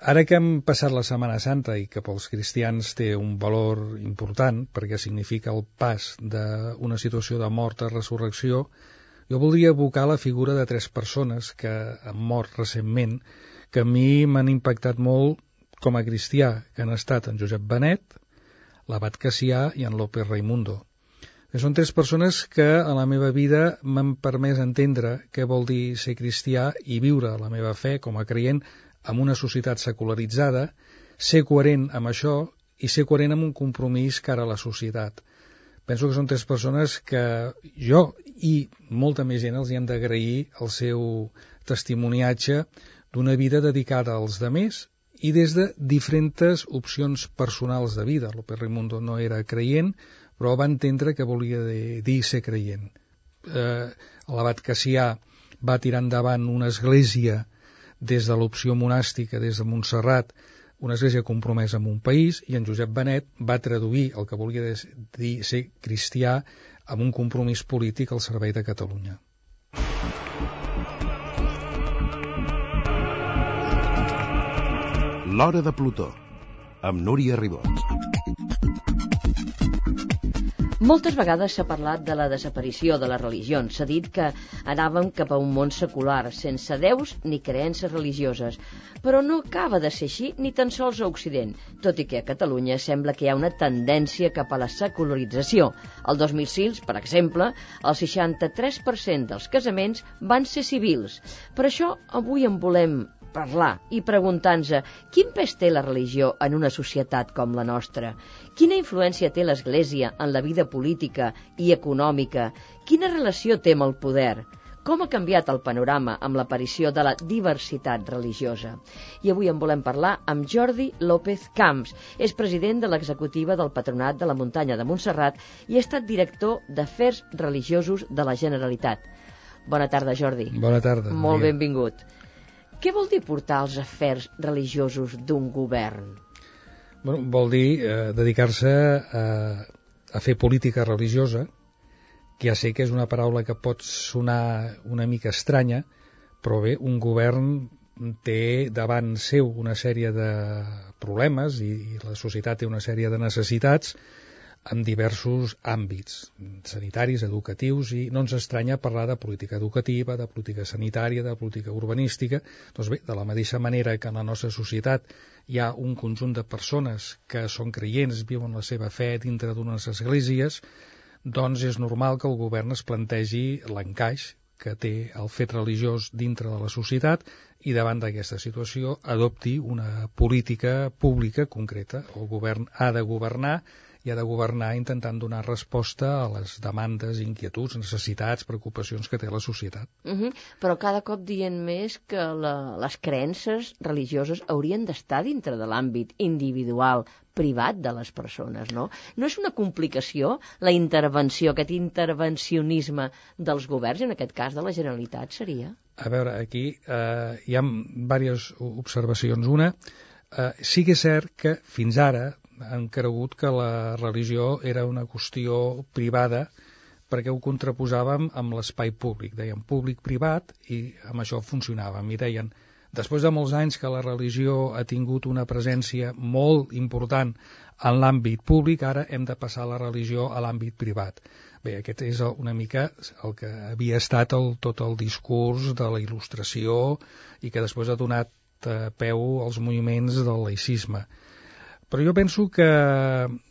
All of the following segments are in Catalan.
ara que hem passat la Setmana Santa i que pels cristians té un valor important perquè significa el pas d'una situació de mort a resurrecció, jo voldria evocar la figura de tres persones que han mort recentment, que a mi m'han impactat molt com a cristià, que han estat en Josep Benet, l'abat Cassià i en López Raimundo. Són tres persones que a la meva vida m'han permès entendre què vol dir ser cristià i viure la meva fe com a creient amb una societat secularitzada, ser coherent amb això i ser coherent amb un compromís cara a la societat. Penso que són tres persones que jo i molta més gent els hi hem d'agrair el seu testimoniatge d'una vida dedicada als demés i des de diferents opcions personals de vida. López Raimundo no era creient, però va entendre que volia dir ser creient. Eh, L'abat Cassià va tirar endavant una església des de l'opció monàstica, des de Montserrat, una església compromesa amb un país, i en Josep Benet va traduir el que volia dir ser cristià amb un compromís polític al servei de Catalunya. L'Hora de Plutó, amb Núria Ribot. Moltes vegades s'ha parlat de la desaparició de les religions. S'ha dit que anàvem cap a un món secular, sense déus ni creences religioses. Però no acaba de ser així ni tan sols a Occident, tot i que a Catalunya sembla que hi ha una tendència cap a la secularització. El 2006, per exemple, el 63% dels casaments van ser civils. Per això avui en volem parlar i preguntar-nos quin pes té la religió en una societat com la nostra? Quina influència té l'Església en la vida política i econòmica? Quina relació té amb el poder? Com ha canviat el panorama amb l'aparició de la diversitat religiosa? I avui en volem parlar amb Jordi López Camps. És president de l'executiva del Patronat de la Muntanya de Montserrat i ha estat director d'Afers Religiosos de la Generalitat. Bona tarda, Jordi. Bona tarda. Molt benvingut. Què vol dir portar els afers religiosos d'un govern? Bueno, vol dir eh, dedicar-se a, a fer política religiosa, que ja sé que és una paraula que pot sonar una mica estranya, però bé, un govern té davant seu una sèrie de problemes i, i la societat té una sèrie de necessitats en diversos àmbits sanitaris, educatius, i no ens estranya parlar de política educativa, de política sanitària, de política urbanística. Doncs bé, de la mateixa manera que en la nostra societat hi ha un conjunt de persones que són creients, viuen la seva fe dintre d'unes esglésies, doncs és normal que el govern es plantegi l'encaix que té el fet religiós dintre de la societat i davant d'aquesta situació adopti una política pública concreta. El govern ha de governar i ha de governar intentant donar resposta a les demandes, inquietuds, necessitats, preocupacions que té la societat. Uh -huh. Però cada cop dient més que la, les creences religioses haurien d'estar dintre de l'àmbit individual, privat de les persones, no? No és una complicació la intervenció, aquest intervencionisme dels governs, en aquest cas de la Generalitat, seria? A veure, aquí eh, hi ha diverses observacions. Una, eh, sí que és cert que fins ara han cregut que la religió era una qüestió privada perquè ho contraposàvem amb l'espai públic. Deien públic-privat i amb això funcionàvem. I deien, després de molts anys que la religió ha tingut una presència molt important en l'àmbit públic, ara hem de passar la religió a l'àmbit privat. Bé, aquest és una mica el que havia estat el, tot el discurs de la il·lustració i que després ha donat eh, peu als moviments del laïcisme. Però jo penso que,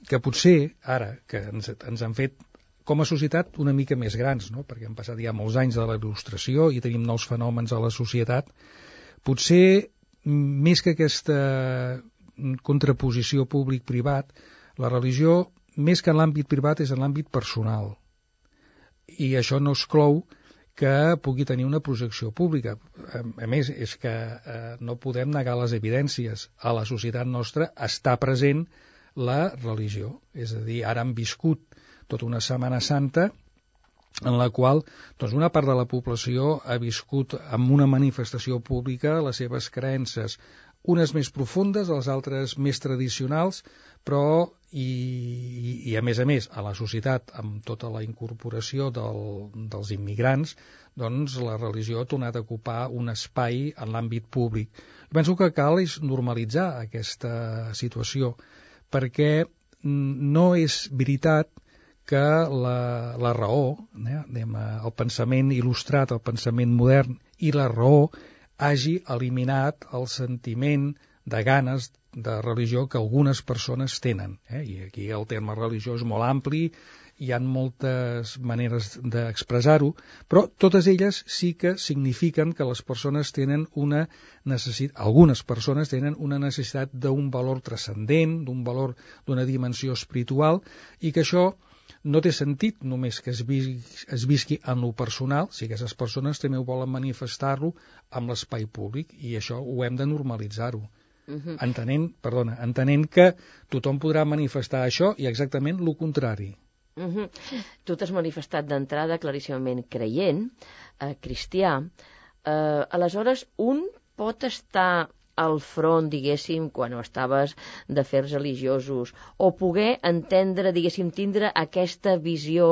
que potser, ara, que ens, ens han fet com a societat una mica més grans, no? perquè han passat ja molts anys de la il·lustració i tenim nous fenòmens a la societat, potser més que aquesta contraposició públic-privat, la religió, més que en l'àmbit privat, és en l'àmbit personal. I això no exclou que pugui tenir una projecció pública. A més, és que eh, no podem negar les evidències. A la societat nostra està present la religió. És a dir, ara han viscut tota una Setmana Santa en la qual doncs, una part de la població ha viscut amb una manifestació pública les seves creences unes més profundes, les altres més tradicionals, però i, i a més a més a la societat amb tota la incorporació del, dels immigrants doncs la religió ha tornat a ocupar un espai en l'àmbit públic. Penso que cal és normalitzar aquesta situació perquè no és veritat que la, la raó, eh, el pensament il·lustrat, el pensament modern i la raó hagi eliminat el sentiment de ganes de religió que algunes persones tenen. Eh? I aquí el terme religió és molt ampli, hi han moltes maneres d'expressar-ho, però totes elles sí que signifiquen que les persones tenen una necessitat, algunes persones tenen una necessitat d'un valor transcendent, d'un valor d'una dimensió espiritual, i que això no té sentit només que es visqui, es visqui en lo personal, si aquestes persones també ho volen manifestar-lo amb l'espai públic, i això ho hem de normalitzar-ho. Uh mhm. -huh. entenent, perdona, entenent que tothom podrà manifestar això i exactament el contrari. Uh mhm. -huh. Tu t'has manifestat d'entrada claríssimament creient, eh, cristià, eh, aleshores un pot estar al front, diguéssim, quan estaves d'afers religiosos, o poder entendre, diguéssim, tindre aquesta visió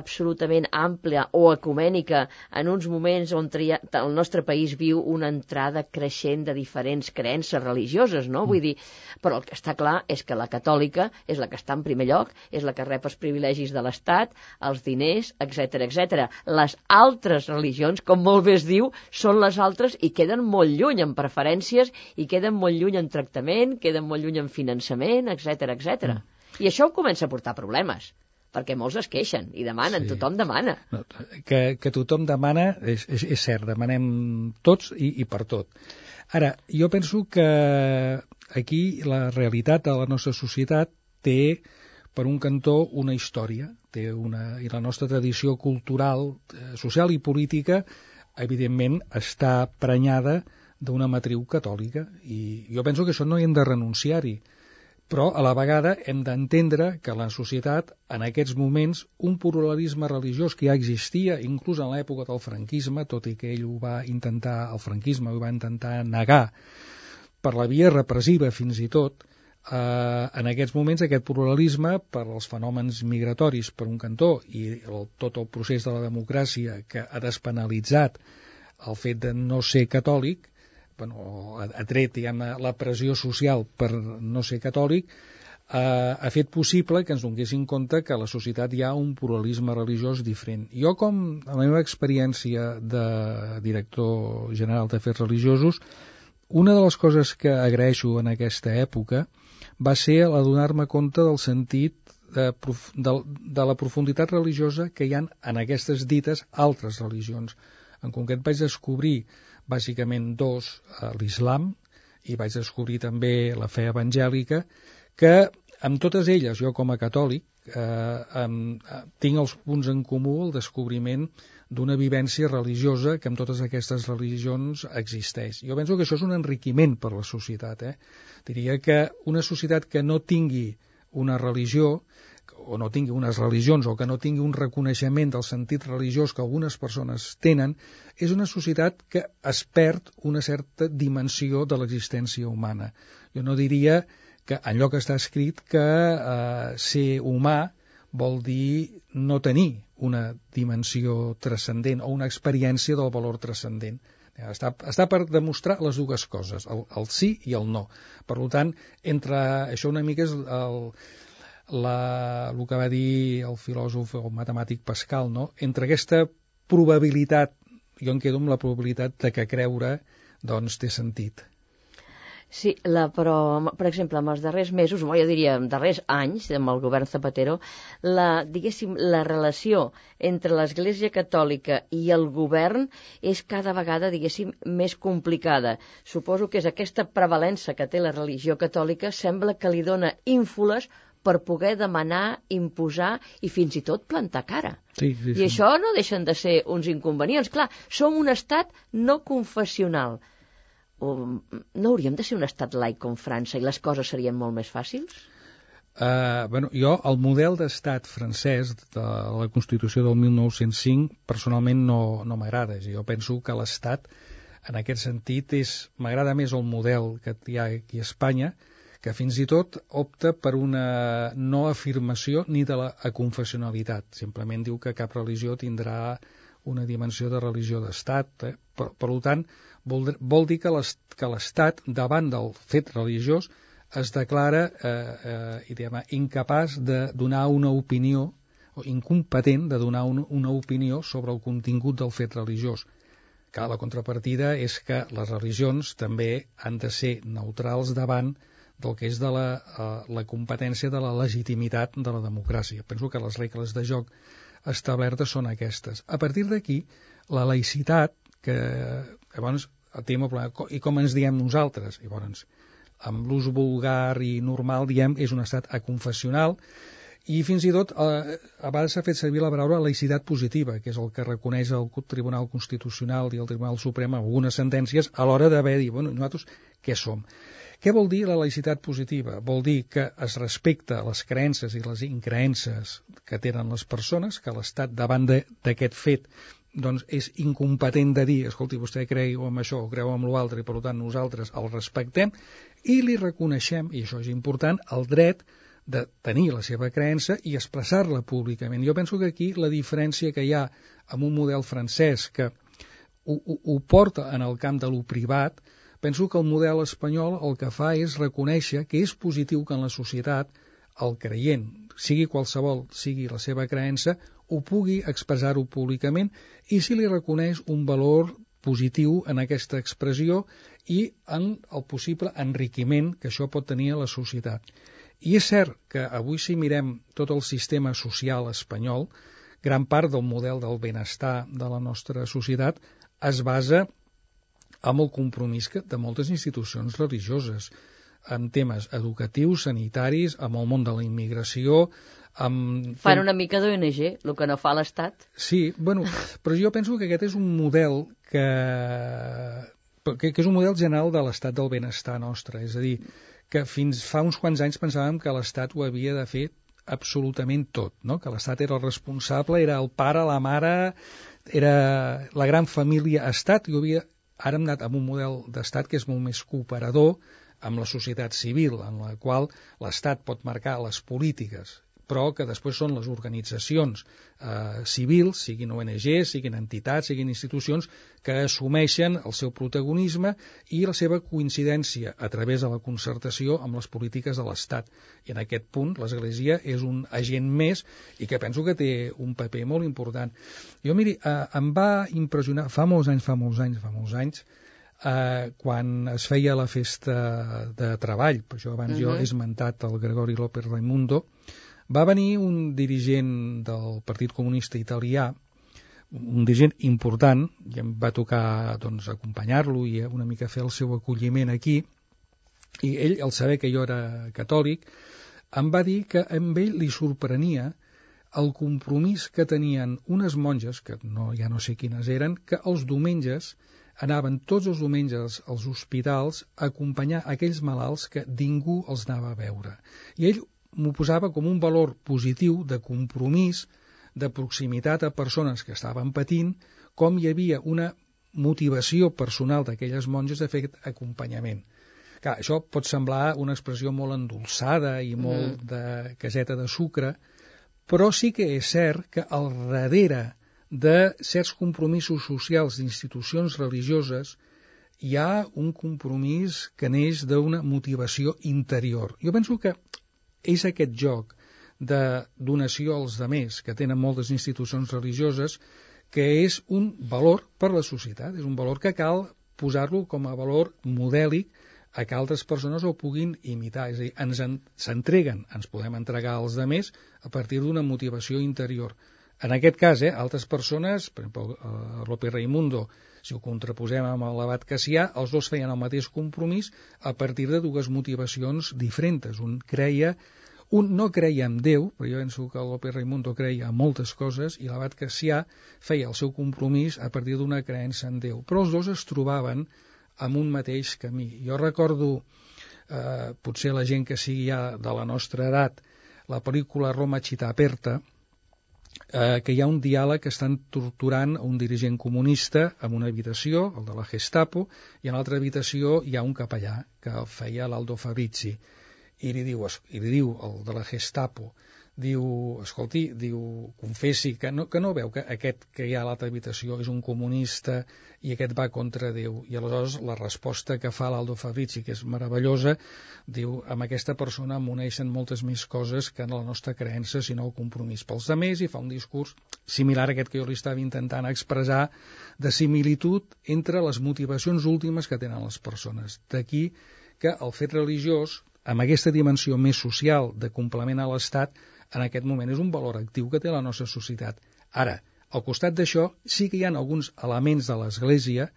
absolutament àmplia o ecumènica en uns moments on el nostre país viu una entrada creixent de diferents creences religioses, no? Vull dir, però el que està clar és que la catòlica és la que està en primer lloc, és la que rep els privilegis de l'Estat, els diners, etc etc. Les altres religions, com molt bé es diu, són les altres i queden molt lluny en preferències i queden molt lluny en tractament, queden molt lluny en finançament, etc etc. Mm. I això comença a portar problemes perquè molts es queixen i demanen, sí. tothom demana. No, que, que tothom demana, és, és, és cert, demanem tots i, i per tot. Ara, jo penso que aquí la realitat de la nostra societat té, per un cantó, una història, té una, i la nostra tradició cultural, eh, social i política, evidentment, està prenyada d'una matriu catòlica i jo penso que això no hi hem de renunciar-hi però a la vegada hem d'entendre que la societat en aquests moments un pluralisme religiós que ja existia inclús en l'època del franquisme tot i que ell ho va intentar, el franquisme ho va intentar negar per la via repressiva fins i tot eh, en aquests moments aquest pluralisme per als fenòmens migratoris per un cantó i el, tot el procés de la democràcia que ha despenalitzat el fet de no ser catòlic bueno, ha tret diguem, la pressió social per no ser catòlic, eh, ha fet possible que ens donéssim compte que a la societat hi ha un pluralisme religiós diferent. Jo, com a la meva experiència de director general d'afers religiosos, una de les coses que agraeixo en aquesta època va ser la donar-me compte del sentit de, de, de la profunditat religiosa que hi han en aquestes dites altres religions. En concret vaig descobrir bàsicament dos, a l'islam, i vaig descobrir també la fe evangèlica, que amb totes elles, jo com a catòlic, eh, amb, eh, tinc els punts en comú el descobriment d'una vivència religiosa que amb totes aquestes religions existeix. Jo penso que això és un enriquiment per la societat. Eh? Diria que una societat que no tingui una religió o no tingui unes religions o que no tingui un reconeixement del sentit religiós que algunes persones tenen, és una societat que es perd una certa dimensió de l'existència humana. Jo no diria que en lloc està escrit que eh, ser humà vol dir no tenir una dimensió transcendent o una experiència del valor transcendent. Està, està per demostrar les dues coses, el, el sí i el no. Per tant, entre això una mica és el, la, el que va dir el filòsof o matemàtic Pascal, no? entre aquesta probabilitat, jo em quedo amb la probabilitat de que creure doncs té sentit. Sí, la, però, per exemple, en els darrers mesos, o jo diria en darrers anys, amb el govern Zapatero, la, diguéssim, la relació entre l'Església Catòlica i el govern és cada vegada, diguéssim, més complicada. Suposo que és aquesta prevalença que té la religió catòlica sembla que li dona ínfoles per poder demanar, imposar i fins i tot plantar cara. Sí, sí, I això no deixen de ser uns inconvenients. Clar, som un estat no confessional. O, no hauríem de ser un estat laic com França i les coses serien molt més fàcils? Uh, bueno, jo, el model d'estat francès de la Constitució del 1905 personalment no, no m'agrada. Jo penso que l'estat En aquest sentit, és m'agrada més el model que hi ha aquí a Espanya, que fins i tot opta per una no afirmació ni de la confessionalitat. Simplement diu que cap religió tindrà una dimensió de religió d'estat. Eh? Per, per tant, vol, vol dir que l'Estat, davant del fet religiós, es declara eh, eh, diguem, incapaç de donar una opinió o incompetent de donar un, una opinió sobre el contingut del fet religiós. Que la contrapartida és que les religions també han de ser neutrals davant del que és de la, uh, la competència de la legitimitat de la democràcia. Penso que les regles de joc establertes són aquestes. A partir d'aquí, la laïcitat, que llavors tema, i com ens diem nosaltres? Llavors, amb l'ús vulgar i normal, diem, és un estat aconfessional, i fins i tot eh, a vegades s'ha fet servir la paraula laïcitat positiva, que és el que reconeix el Tribunal Constitucional i el Tribunal Suprem algunes sentències a l'hora d'haver dit, bueno, nosaltres què som? Què vol dir la laïcitat positiva? Vol dir que es respecta les creences i les increences que tenen les persones, que l'Estat davant d'aquest fet doncs és incompetent de dir, escolti, vostè creu en això o creu en l'altre i per tant nosaltres el respectem i li reconeixem, i això és important, el dret de tenir la seva creença i expressar-la públicament. Jo penso que aquí la diferència que hi ha amb un model francès que ho, ho, ho porta en el camp de lo privat, penso que el model espanyol el que fa és reconèixer que és positiu que en la societat el creient, sigui qualsevol, sigui la seva creença, ho pugui expressar-ho públicament i si li reconeix un valor positiu en aquesta expressió i en el possible enriquiment que això pot tenir a la societat. I és cert que avui si mirem tot el sistema social espanyol, gran part del model del benestar de la nostra societat es basa amb el compromís de moltes institucions religioses, amb temes educatius, sanitaris, amb el món de la immigració, amb... Fan una mica d'ONG, el que no fa l'Estat. Sí, bueno, però jo penso que aquest és un model que, que, que és un model general de l'estat del benestar nostre, és a dir, que fins fa uns quants anys pensàvem que l'Estat ho havia de fer absolutament tot, no? que l'Estat era el responsable, era el pare, la mare, era la gran família Estat, i havia... ara hem anat amb un model d'Estat que és molt més cooperador, amb la societat civil, en la qual l'Estat pot marcar les polítiques però que després són les organitzacions eh, civils, siguin ONGs, siguin entitats, siguin institucions, que assumeixen el seu protagonisme i la seva coincidència a través de la concertació amb les polítiques de l'Estat. I en aquest punt l'Església és un agent més i que penso que té un paper molt important. Jo, miri, eh, em va impressionar, fa molts anys, fa molts anys, fa molts anys, eh, quan es feia la festa de treball, per això abans uh -huh. jo he esmentat el Gregori López Raimundo, va venir un dirigent del Partit Comunista Italià, un dirigent important, i em va tocar doncs, acompanyar-lo i una mica fer el seu acolliment aquí, i ell, al saber que jo era catòlic, em va dir que amb ell li sorprenia el compromís que tenien unes monges, que no, ja no sé quines eren, que els diumenges anaven tots els diumenges als hospitals a acompanyar aquells malalts que ningú els anava a veure. I ell m'ho posava com un valor positiu de compromís, de proximitat a persones que estaven patint, com hi havia una motivació personal d'aquelles monges de fer aquest acompanyament. Clar, això pot semblar una expressió molt endolçada i molt mm. de caseta de sucre, però sí que és cert que al darrere de certs compromisos socials d'institucions religioses hi ha un compromís que neix d'una motivació interior. Jo penso que és aquest joc de donació als demés que tenen moltes institucions religioses que és un valor per la societat, és un valor que cal posar-lo com a valor modèlic a que altres persones ho puguin imitar, és a dir, ens s'entreguen, ens podem entregar als demés a partir d'una motivació interior. En aquest cas, eh, altres persones, per exemple, eh, López Raimundo, si ho contraposem amb l'abat Cassià, els dos feien el mateix compromís a partir de dues motivacions diferents. Un creia, un no creia en Déu, però jo penso que López Raimundo creia en moltes coses, i l'abat Cassià feia el seu compromís a partir d'una creença en Déu. Però els dos es trobaven amb un mateix camí. Jo recordo, eh, potser la gent que sigui ja de la nostra edat, la pel·lícula Roma Città Aperta, eh, que hi ha un diàleg que estan torturant un dirigent comunista en una habitació, el de la Gestapo, i en l'altra habitació hi ha un capellà que el feia l'Aldo Fabrizi, i li diu, i li diu el de la Gestapo, diu, escolti, diu, confessi que no, que no veu que aquest que hi ha a l'altra habitació és un comunista i aquest va contra Déu. I aleshores la resposta que fa l'Aldo Fabrici, que és meravellosa, diu, amb aquesta persona m'uneixen moltes més coses que en la nostra creença, sinó el compromís pels demés, i fa un discurs similar a aquest que jo li estava intentant expressar de similitud entre les motivacions últimes que tenen les persones. D'aquí que el fet religiós, amb aquesta dimensió més social de complement a l'Estat, en aquest moment és un valor actiu que té la nostra societat. Ara, al costat d'això, sí que hi ha alguns elements de l'Església,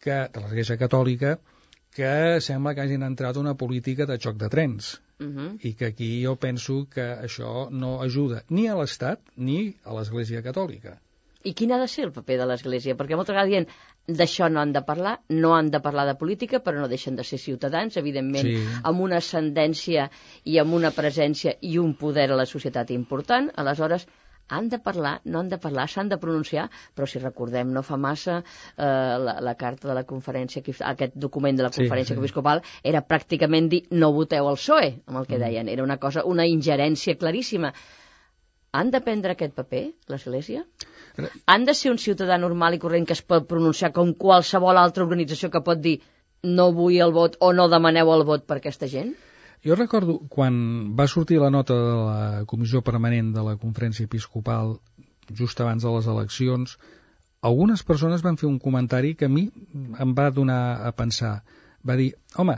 que, de l'Església Catòlica, que sembla que hagin entrat una política de xoc de trens. Uh Mhm. -huh. I que aquí jo penso que això no ajuda ni a l'Estat ni a l'Església Catòlica. I quin ha de ser el paper de l'Església? Perquè moltes vegades diuen d'això no han de parlar, no han de parlar de política, però no deixen de ser ciutadans, evidentment, Sí. amb una ascendència i amb una presència i un poder a la societat important. Aleshores, han de parlar, no han de parlar, s'han de pronunciar, però si recordem no fa massa eh, la, la carta de la conferència, aquest document de la Sí, conferència sí. episcopal era pràcticament dir no voteu al PSOE, amb el que deien. Era una cosa, una ingerència claríssima. Han de prendre aquest paper, l'Església? Han de ser un ciutadà normal i corrent que es pot pronunciar com qualsevol altra organització que pot dir no vull el vot o no demaneu el vot per aquesta gent? Jo recordo quan va sortir la nota de la comissió permanent de la conferència episcopal just abans de les eleccions, algunes persones van fer un comentari que a mi em va donar a pensar. Va dir, home,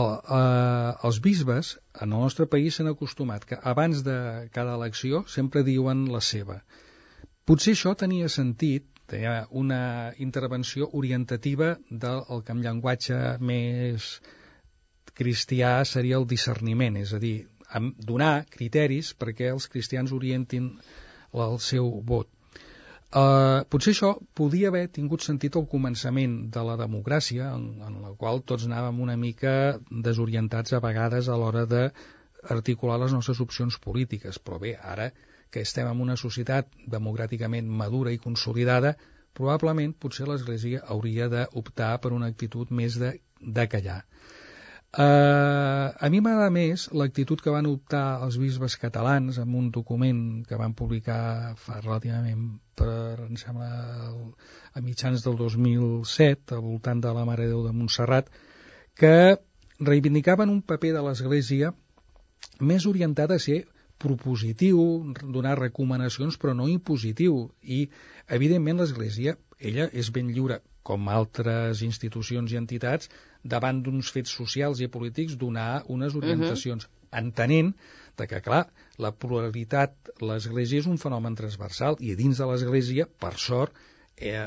el, eh, els bisbes en el nostre país s'han acostumat que abans de cada elecció sempre diuen la seva. Potser això tenia sentit, tenia una intervenció orientativa del que en llenguatge més cristià seria el discerniment, és a dir, donar criteris perquè els cristians orientin el seu vot. Uh, potser això podia haver tingut sentit al començament de la democràcia, en, en la qual tots anàvem una mica desorientats a vegades a l'hora d'articular les nostres opcions polítiques. Però bé, ara que estem en una societat democràticament madura i consolidada, probablement potser l'Església hauria d'optar per una actitud més de, de callar. Uh, a mi m'agrada més l'actitud que van optar els bisbes catalans amb un document que van publicar fa relativament per, em sembla, el, a mitjans del 2007, al voltant de la Mare de Déu de Montserrat, que reivindicaven un paper de l'Església més orientat a ser propositiu, donar recomanacions, però no impositiu. I, evidentment, l'Església, ella és ben lliure, com altres institucions i entitats, davant d'uns fets socials i polítics, donar unes orientacions, uh -huh. entenent de que, clar, la pluralitat, l'Església és un fenomen transversal, i dins de l'Església, per sort, eh,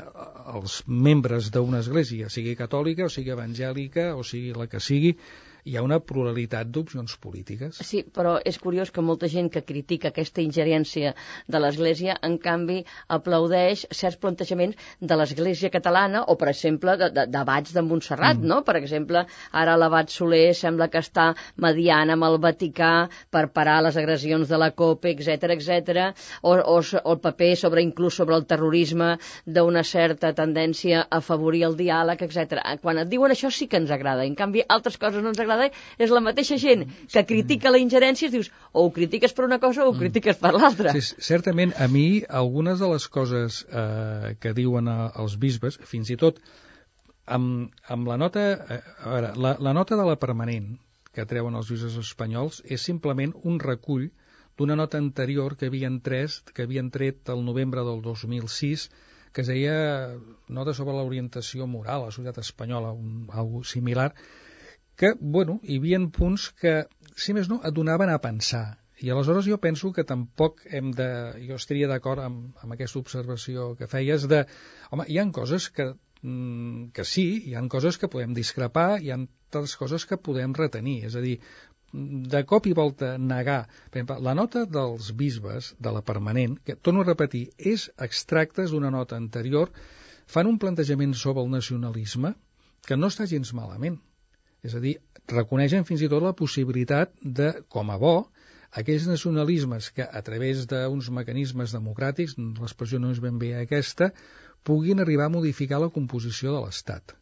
els membres d'una església, sigui catòlica o sigui evangèlica o sigui la que sigui, hi ha una pluralitat d'opcions polítiques. Sí, però és curiós que molta gent que critica aquesta ingerència de l'Església, en canvi, aplaudeix certs plantejaments de l'Església catalana o, per exemple, de, de, debats de Montserrat, mm. no? Per exemple, ara l'abat Soler sembla que està mediant amb el Vaticà per parar les agressions de la COPE, etc etc, o, o, o el paper sobre inclús sobre el terrorisme d'una certa tendència a afavorir el diàleg, etc. Quan et diuen això sí que ens agrada, en canvi altres coses no ens agraden, és la mateixa gent que critica la ingerència, dius, o ho critiques per una cosa o ho critiques per l'altra. Sí, certament, a mi, algunes de les coses eh, que diuen a, els bisbes, fins i tot amb, amb la nota, eh, a veure, la, la nota de la permanent que treuen els bisbes espanyols és simplement un recull d'una nota anterior que havien, tres, que havien tret el novembre del 2006 que es deia nota sobre l'orientació moral a la societat espanyola, un, algo similar, que, bueno, hi havia punts que, si més no, et donaven a pensar. I aleshores jo penso que tampoc hem de... Jo estaria d'acord amb, amb aquesta observació que feies de... Home, hi han coses que, mm, que sí, hi han coses que podem discrepar, hi han altres coses que podem retenir. És a dir, de cop i volta negar... Per exemple, la nota dels bisbes de la permanent, que, torno a repetir, és extractes d'una nota anterior, fan un plantejament sobre el nacionalisme que no està gens malament. És a dir, reconeixen fins i tot la possibilitat de, com a bo, aquells nacionalismes que a través d'uns mecanismes democràtics, l'expressió no és ben bé aquesta, puguin arribar a modificar la composició de l'Estat.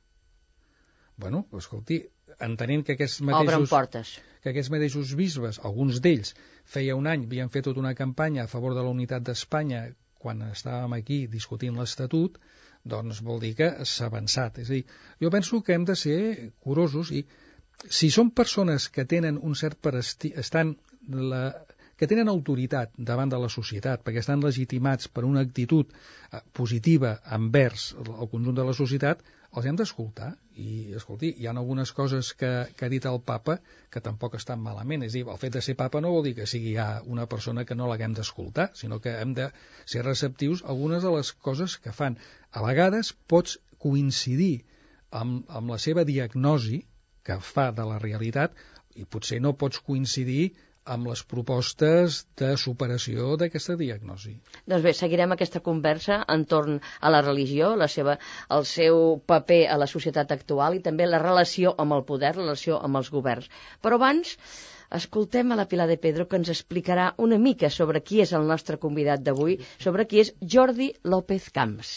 Bueno, escolti, entenent que aquests mateixos, que aquests mateixos bisbes, alguns d'ells, feia un any havien fet tota una campanya a favor de la unitat d'Espanya quan estàvem aquí discutint l'Estatut, doncs vol dir que s'ha avançat. És a dir, jo penso que hem de ser curosos i si són persones que tenen un cert prestigi, estan la, que tenen autoritat davant de la societat, perquè estan legitimats per una actitud eh, positiva envers el conjunt de la societat, els hem d'escoltar. I, escolti, hi ha algunes coses que, que ha dit el papa que tampoc estan malament. És dir, el fet de ser papa no vol dir que sigui ja una persona que no l'haguem d'escoltar, sinó que hem de ser receptius a algunes de les coses que fan. A vegades pots coincidir amb, amb la seva diagnosi, que fa de la realitat i potser no pots coincidir amb les propostes de superació d'aquesta diagnosi. Doncs bé, seguirem aquesta conversa entorn a la religió, la seva, el seu paper a la societat actual i també la relació amb el poder, la relació amb els governs. Però abans, escoltem a la Pilar de Pedro que ens explicarà una mica sobre qui és el nostre convidat d'avui, sobre qui és Jordi López Camps.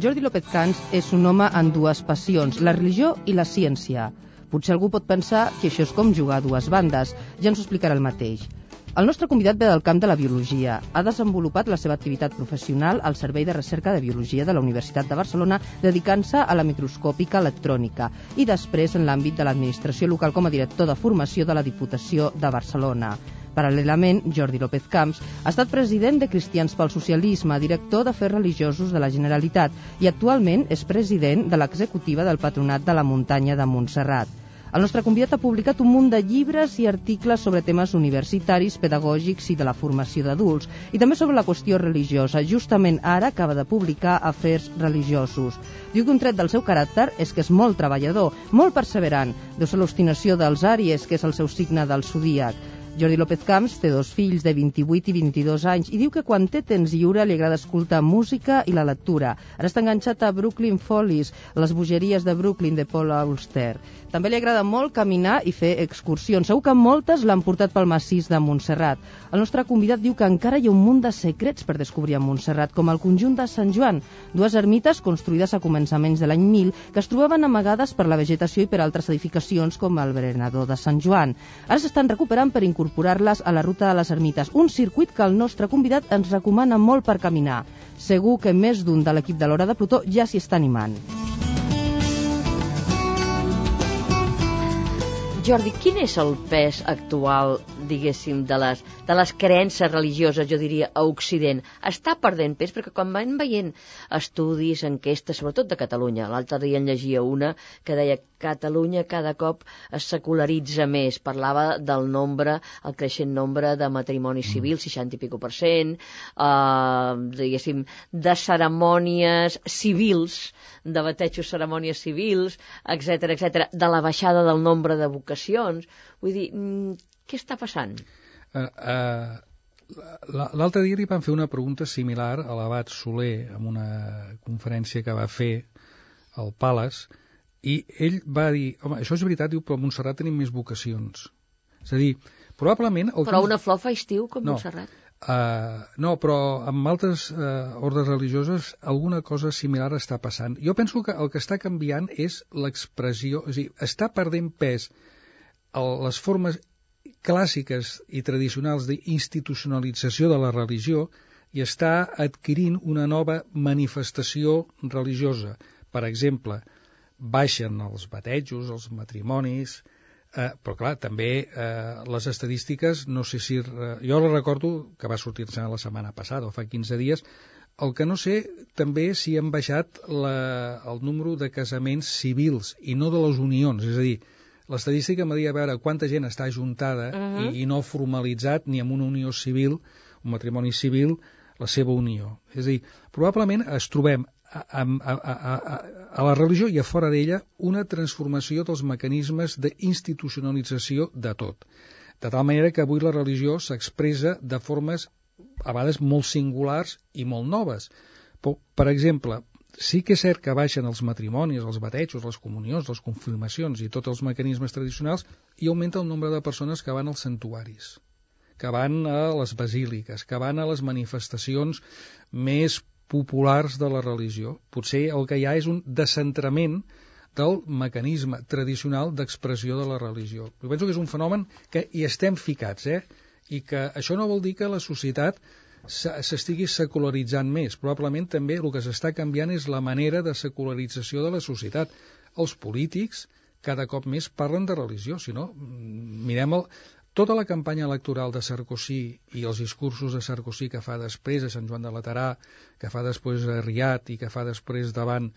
Jordi López Cans és un home amb dues passions, la religió i la ciència. Potser algú pot pensar que això és com jugar a dues bandes, ja ens ho explicarà el mateix. El nostre convidat ve del camp de la biologia. Ha desenvolupat la seva activitat professional al Servei de Recerca de Biologia de la Universitat de Barcelona, dedicant-se a la microscòpica electrònica i després en l'àmbit de l'administració local com a director de formació de la Diputació de Barcelona. Paral·lelament, Jordi López Camps ha estat president de Cristians pel Socialisme, director d'Afers Religiosos de la Generalitat i actualment és president de l'executiva del Patronat de la Muntanya de Montserrat. El nostre convidat ha publicat un munt de llibres i articles sobre temes universitaris, pedagògics i de la formació d'adults, i també sobre la qüestió religiosa. Justament ara acaba de publicar Afers Religiosos. Diu que un tret del seu caràcter és que és molt treballador, molt perseverant. Deu ser l'obstinació dels àries, que és el seu signe del zodíac. Jordi López Camps té dos fills de 28 i 22 anys i diu que quan té temps lliure li agrada escoltar música i la lectura. Ara està enganxat a Brooklyn Follies, les bogeries de Brooklyn de Paul Auster. També li agrada molt caminar i fer excursions. Segur que moltes l'han portat pel massís de Montserrat. El nostre convidat diu que encara hi ha un munt de secrets per descobrir a Montserrat, com el conjunt de Sant Joan, dues ermites construïdes a començaments de l'any 1000 que es trobaven amagades per la vegetació i per altres edificacions com el Berenador de Sant Joan. Ara s'estan recuperant per incorporar-les a la ruta de les ermites, un circuit que el nostre convidat ens recomana molt per caminar. Segur que més d'un de l'equip de l'Hora de Plutó ja s'hi està animant. Jordi, quin és el pes actual, diguéssim, de les, de les creences religioses, jo diria, a Occident? Està perdent pes? Perquè quan van veient estudis, enquestes, sobretot de Catalunya, l'altre dia en llegia una que deia Catalunya cada cop es secularitza més. Parlava del nombre, el creixent nombre de matrimonis mm. civils, 60 i pico per cent, eh, diguéssim, de cerimònies civils, de batejos cerimònies civils, etc etc, de la baixada del nombre de vocacions. Vull dir, mm, què està passant? Uh, uh, L'altre dia li van fer una pregunta similar a l'abat Soler en una conferència que va fer al Palace i ell va dir, home, això és veritat, diu, però a Montserrat tenim més vocacions. És a dir, probablement... El però que... una flor fa estiu com no, Montserrat? Uh, no, però amb altres uh, ordres religioses alguna cosa similar està passant. Jo penso que el que està canviant és l'expressió, és a dir, està perdent pes el, les formes clàssiques i tradicionals d'institucionalització de la religió i està adquirint una nova manifestació religiosa. Per exemple, baixen els batejos, els matrimonis, eh, però clar, també eh, les estadístiques, no sé si... Eh, jo la recordo que va sortir-se la setmana passada, o fa 15 dies, el que no sé també si han baixat la, el número de casaments civils i no de les unions, és a dir, l'estadística m'ha a veure quanta gent està ajuntada uh -huh. i, i no formalitzat ni amb una unió civil, un matrimoni civil, la seva unió. És a dir, probablement es trobem a, a, a, a, a la religió i a fora d'ella una transformació dels mecanismes d'institucionalització de tot. De tal manera que avui la religió s'expressa de formes a vegades molt singulars i molt noves. Per exemple, sí que és cert que baixen els matrimonis, els batejos, les comunions, les confirmacions i tots els mecanismes tradicionals i augmenta el nombre de persones que van als santuaris, que van a les basíliques, que van a les manifestacions més populars de la religió. Potser el que hi ha és un descentrament del mecanisme tradicional d'expressió de la religió. Jo penso que és un fenomen que hi estem ficats, eh? i que això no vol dir que la societat s'estigui secularitzant més. Probablement també el que s'està canviant és la manera de secularització de la societat. Els polítics cada cop més parlen de religió, si no, mirem el, tota la campanya electoral de Sarkozy i els discursos de Sarkozy que fa després a Sant Joan de Laterà, que fa després a Riat i que fa després davant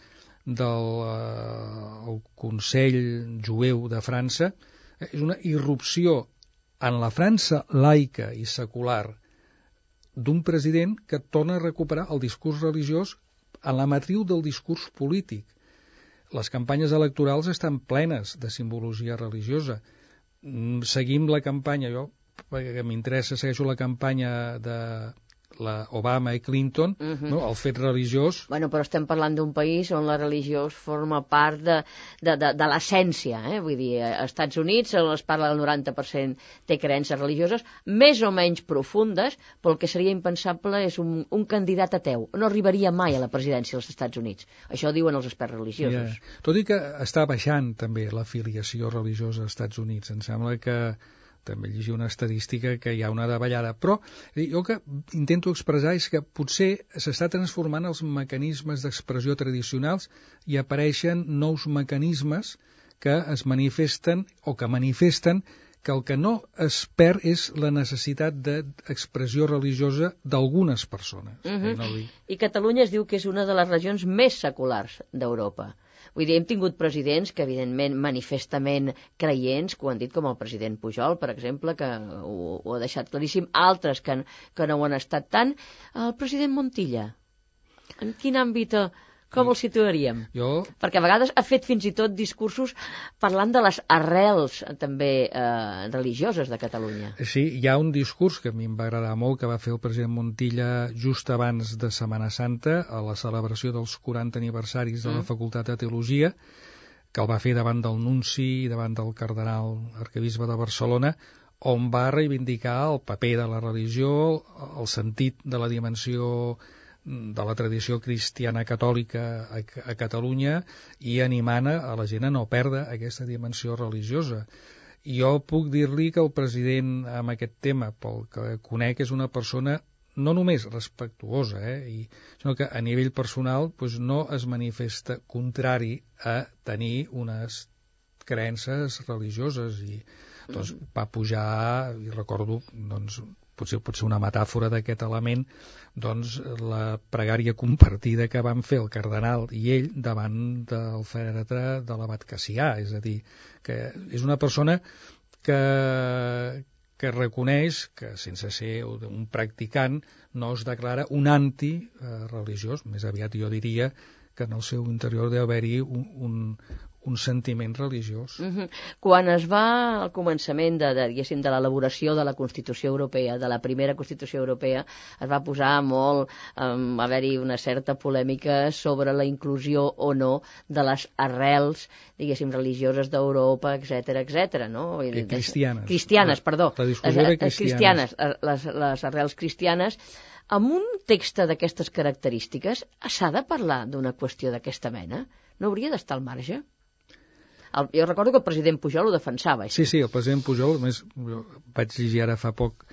del eh, Consell Jueu de França, eh, és una irrupció en la França laica i secular d'un president que torna a recuperar el discurs religiós en la matriu del discurs polític. Les campanyes electorals estan plenes de simbologia religiosa. Mm, seguim la campanya, jo perquè m'interessa, segueixo la campanya de la Obama i Clinton, uh -huh. no? el fet religiós... Bueno, però estem parlant d'un país on la religió forma part de, de, de, de l'essència, eh? vull dir, als Estats Units es parla del 90% té creences religioses, més o menys profundes, però el que seria impensable és un, un candidat ateu. No arribaria mai a la presidència dels Estats Units. Això diuen els experts religiosos. Yeah. Tot i que està baixant també l'afiliació religiosa als Estats Units. Em sembla que també llegir una estadística que hi ha una davallada, però jo que intento expressar és que potser s'està transformant els mecanismes d'expressió tradicionals i apareixen nous mecanismes que es manifesten o que manifesten que el que no es perd és la necessitat d'expressió religiosa d'algunes persones. Uh -huh. eh, no I Catalunya es diu que és una de les regions més seculars d'Europa. Vull dir, hem tingut presidents que, evidentment, manifestament creients, que ho han dit com el president Pujol, per exemple, que ho, ho ha deixat claríssim, altres que, que no ho han estat tant. El president Montilla, en quin àmbit com el situaríem? Jo... Perquè a vegades ha fet fins i tot discursos parlant de les arrels també eh, religioses de Catalunya. Sí, hi ha un discurs que a mi em va agradar molt, que va fer el president Montilla just abans de Setmana Santa, a la celebració dels 40 aniversaris de la mm. Facultat de Teologia, que el va fer davant del Nunci i davant del cardenal arquebisbe de Barcelona, on va reivindicar el paper de la religió, el sentit de la dimensió de la tradició cristiana catòlica a, a Catalunya i animant a la gent a no perdre aquesta dimensió religiosa. I jo puc dir-li que el president amb aquest tema, pel que conec, és una persona no només respectuosa, eh, i, sinó que a nivell personal doncs, no es manifesta contrari a tenir unes creences religioses i doncs, va pujar, i recordo doncs, potser pot ser una metàfora d'aquest element, doncs la pregària compartida que van fer el cardenal i ell davant del fèretre de l'abat Cassià, és a dir, que és una persona que, que reconeix que sense ser un practicant no es declara un anti-religiós, més aviat jo diria que en el seu interior deu haver-hi un, un, un sentiment religiós. Uh -huh. Quan es va al començament de, de, de l'elaboració de la Constitució Europea, de la primera Constitució Europea, es va posar molt, um, haver-hi una certa polèmica sobre la inclusió o no de les arrels, diguéssim, religioses d'Europa, etc etc. no? I cristianes. Cristianes, perdó. La discussió les, de cristianes. cristianes les, les arrels cristianes, amb un text d'aquestes característiques s'ha de parlar d'una qüestió d'aquesta mena? No hauria d'estar al marge? El, jo recordo que el president Pujol ho defensava. Això. Sí, sí, el president Pujol, més, vaig llegir ara fa poc,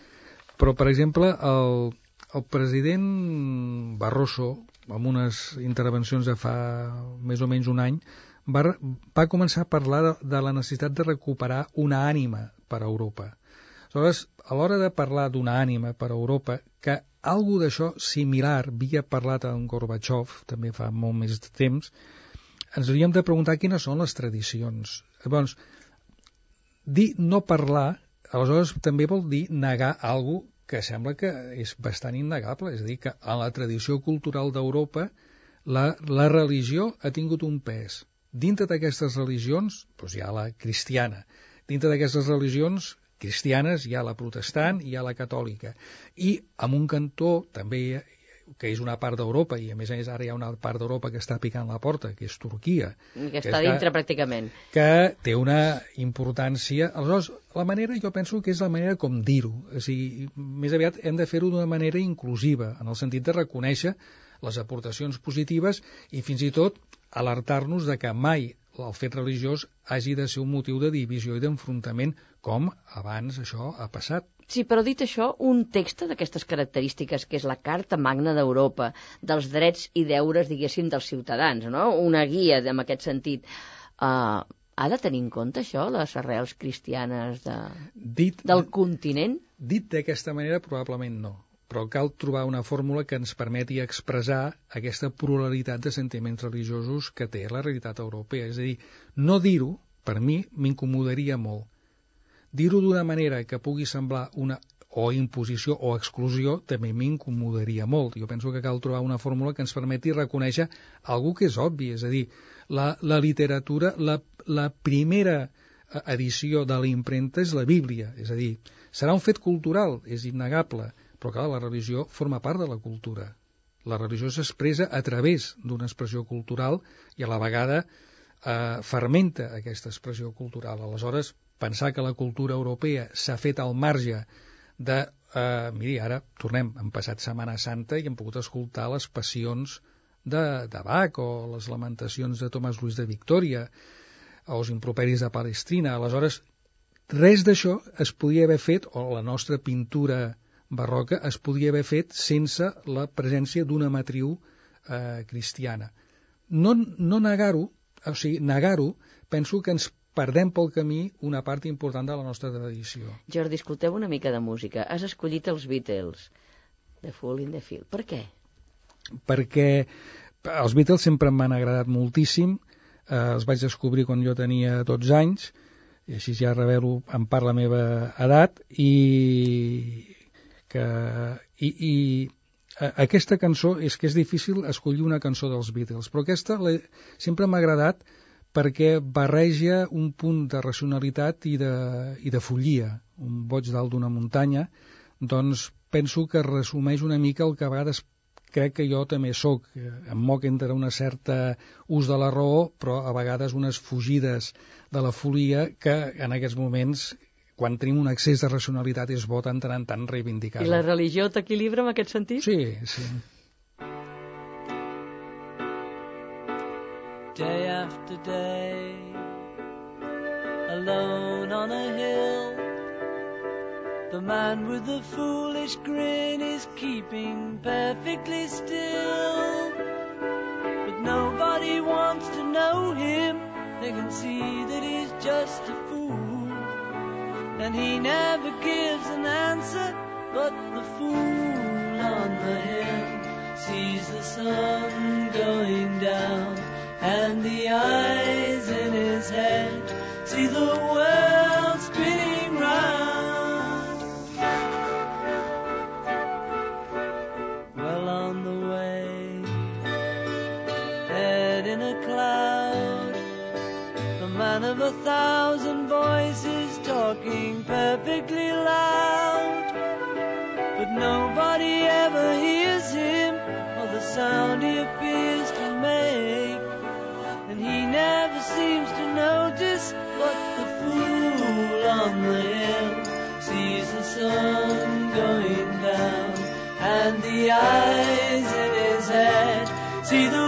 però, per exemple, el, el president Barroso, amb unes intervencions de fa més o menys un any, va, va començar a parlar de, de la necessitat de recuperar una ànima per a Europa. Aleshores, a l'hora de parlar d'una ànima per a Europa, que algú d'això similar havia parlat amb Gorbachev, també fa molt més de temps, ens hauríem de preguntar quines són les tradicions. Llavors, dir no parlar, aleshores també vol dir negar alguna que sembla que és bastant innegable, és a dir, que a la tradició cultural d'Europa la, la religió ha tingut un pes. Dintre d'aquestes religions doncs hi ha la cristiana. Dintre d'aquestes religions cristianes hi ha la protestant i hi ha la catòlica. I en un cantó també que és una part d'Europa, i a més a més ara hi ha una part d'Europa que està picant la porta, que és Turquia. Que està dintre, que, pràcticament. Que té una importància... Aleshores, la manera, jo penso que és la manera com dir-ho. O sigui, més aviat hem de fer-ho d'una manera inclusiva, en el sentit de reconèixer les aportacions positives i fins i tot alertar-nos de que mai el fet religiós hagi de ser un motiu de divisió i d'enfrontament, com abans això ha passat. Sí, però dit això, un text d'aquestes característiques, que és la Carta Magna d'Europa, dels drets i deures, diguéssim, dels ciutadans, no? una guia en aquest sentit, uh, ha de tenir en compte això, les arrels cristianes de, dit, del continent? Dit d'aquesta manera, probablement no però cal trobar una fórmula que ens permeti expressar aquesta pluralitat de sentiments religiosos que té la realitat europea. És a dir, no dir-ho, per mi, m'incomodaria molt. Dir-ho d'una manera que pugui semblar una o imposició o exclusió també m'incomodaria molt. Jo penso que cal trobar una fórmula que ens permeti reconèixer algú que és obvi, és a dir, la, la literatura, la, la primera eh, edició de la impremta és la Bíblia, és a dir, serà un fet cultural, és innegable, però, clar, la religió forma part de la cultura. La religió s'expressa a través d'una expressió cultural i a la vegada eh, fermenta aquesta expressió cultural. Aleshores, pensar que la cultura europea s'ha fet al marge de... Eh, miri, ara tornem, hem passat Setmana Santa i hem pogut escoltar les passions de, de Bach o les lamentacions de Tomàs Luis de Victòria o els improperis de Palestina. Aleshores, res d'això es podia haver fet, o la nostra pintura barroca es podia haver fet sense la presència d'una matriu eh, cristiana. No, no negar-ho, o sigui, negar-ho, penso que ens perdem pel camí una part important de la nostra tradició. Jordi, escolteu una mica de música. Has escollit els Beatles, The Fool in the Field. Per què? Perquè els Beatles sempre m'han agradat moltíssim, eh, els vaig descobrir quan jo tenia 12 anys, i així ja revelo en part la meva edat, i, que, i, i aquesta cançó és que és difícil escollir una cançó dels Beatles, però aquesta sempre m'ha agradat perquè barreja un punt de racionalitat i de, i de follia, un boig dalt d'una muntanya, doncs penso que resumeix una mica el que a vegades crec que jo també sóc. Em moc entre una certa ús de la raó, però a vegades unes fugides de la folia que en aquests moments quan tenim un excés de racionalitat és bo tant en tant reivindicar -ho. I la religió t'equilibra en aquest sentit? Sí, sí. Day after day Alone on a hill. The man with the foolish grin is keeping perfectly still. But nobody wants to know him. They can see that he's just a fool. and he never gives an answer, but the fool on the hill sees the sun going down, and the eyes in his head see the world spinning round. Well on the way, head in a cloud, the man of a thousand voices talking perfectly loud. But nobody ever hears him or the sound he appears to make. He never seems to notice but the fool on the hill sees the sun going down and the eyes in his head see the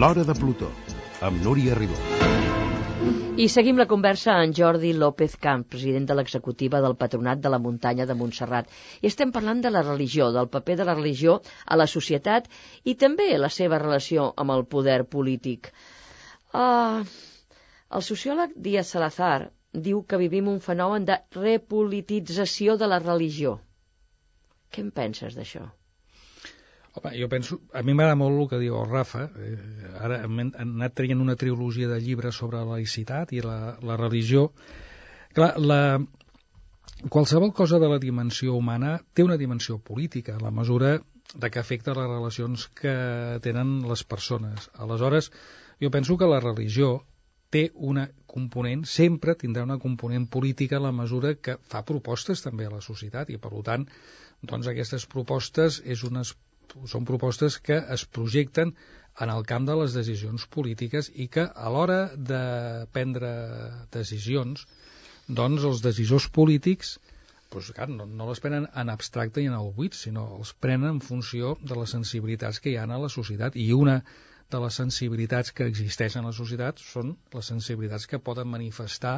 L'Hora de Plutó, amb Núria Ribó. I seguim la conversa amb Jordi López Camp, president de l'executiva del Patronat de la Muntanya de Montserrat. I estem parlant de la religió, del paper de la religió a la societat i també la seva relació amb el poder polític. Uh, el sociòleg Díaz Salazar diu que vivim un fenomen de repolitització de la religió. Què en penses d'això? Home, jo penso, a mi m'agrada molt el que diu el Rafa, eh, ara hem, hem anat traient una trilogia de llibres sobre la laïcitat i la, la religió. Clar, la, qualsevol cosa de la dimensió humana té una dimensió política, a la mesura de que afecta les relacions que tenen les persones. Aleshores, jo penso que la religió té una component, sempre tindrà una component política a la mesura que fa propostes també a la societat i, per tant, doncs aquestes propostes és unes són propostes que es projecten en el camp de les decisions polítiques i que a l'hora de prendre decisions, doncs els decisors polítics doncs, clar, no, no les prenen en abstracte i en el buit, sinó els prenen en funció de les sensibilitats que hi ha a la societat i una de les sensibilitats que existeixen a la societat són les sensibilitats que poden manifestar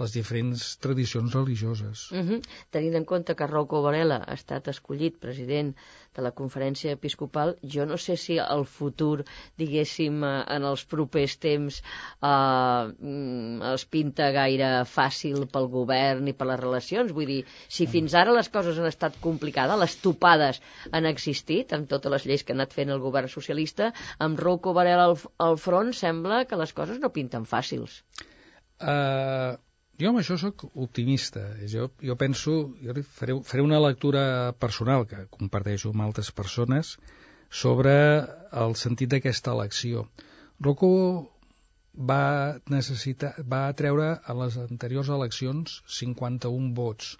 les diferents tradicions religioses. Uh -huh. Tenint en compte que Rocco Varela ha estat escollit president de la conferència episcopal, jo no sé si el futur, diguéssim, eh, en els propers temps eh, es pinta gaire fàcil pel govern i per les relacions. Vull dir, si fins ara les coses han estat complicades, les topades han existit, amb totes les lleis que ha anat fent el govern socialista, amb Rocco Varela al, al front sembla que les coses no pinten fàcils. Uh, jo amb això sóc optimista. Jo, jo penso, jo faré, faré una lectura personal que comparteixo amb altres persones sobre el sentit d'aquesta elecció. Rocco va, necessitar, va treure a les anteriors eleccions 51 vots.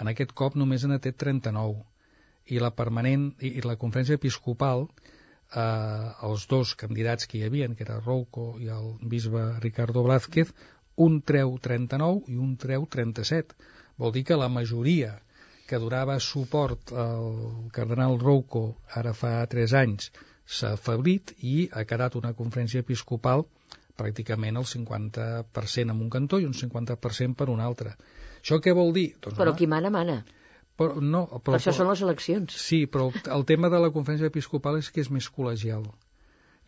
En aquest cop només n'ha té 39. I la permanent i, i la conferència episcopal eh, els dos candidats que hi havia, que era Rouco i el bisbe Ricardo Blázquez, un treu 39 i un treu 37. Vol dir que la majoria que donava suport al cardenal Rouco ara fa 3 anys s'ha afeblit i ha quedat una conferència episcopal pràcticament el 50% en un cantó i un 50% per un altre. Això què vol dir? Doncs, Però home, qui mana, mana. però, no, però, Per això són les eleccions. Sí, però el tema de la conferència episcopal és que és més col·legial.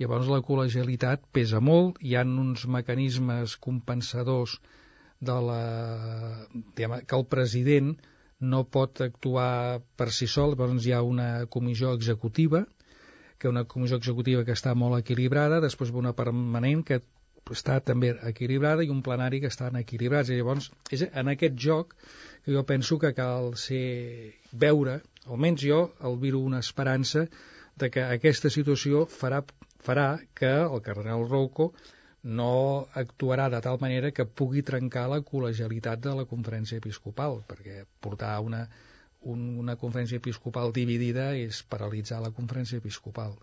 Llavors la col·legialitat pesa molt, hi han uns mecanismes compensadors de la, diguem, que el president no pot actuar per si sol, llavors hi ha una comissió executiva, que una comissió executiva que està molt equilibrada, després una permanent que està també equilibrada i un plenari que estan equilibrats. I llavors és en aquest joc que jo penso que cal ser veure, almenys jo albiro una esperança de que aquesta situació farà, farà que el cardenal Rouco no actuarà de tal manera que pugui trencar la col·legialitat de la conferència episcopal, perquè portar una, un, una conferència episcopal dividida és paralitzar la conferència episcopal.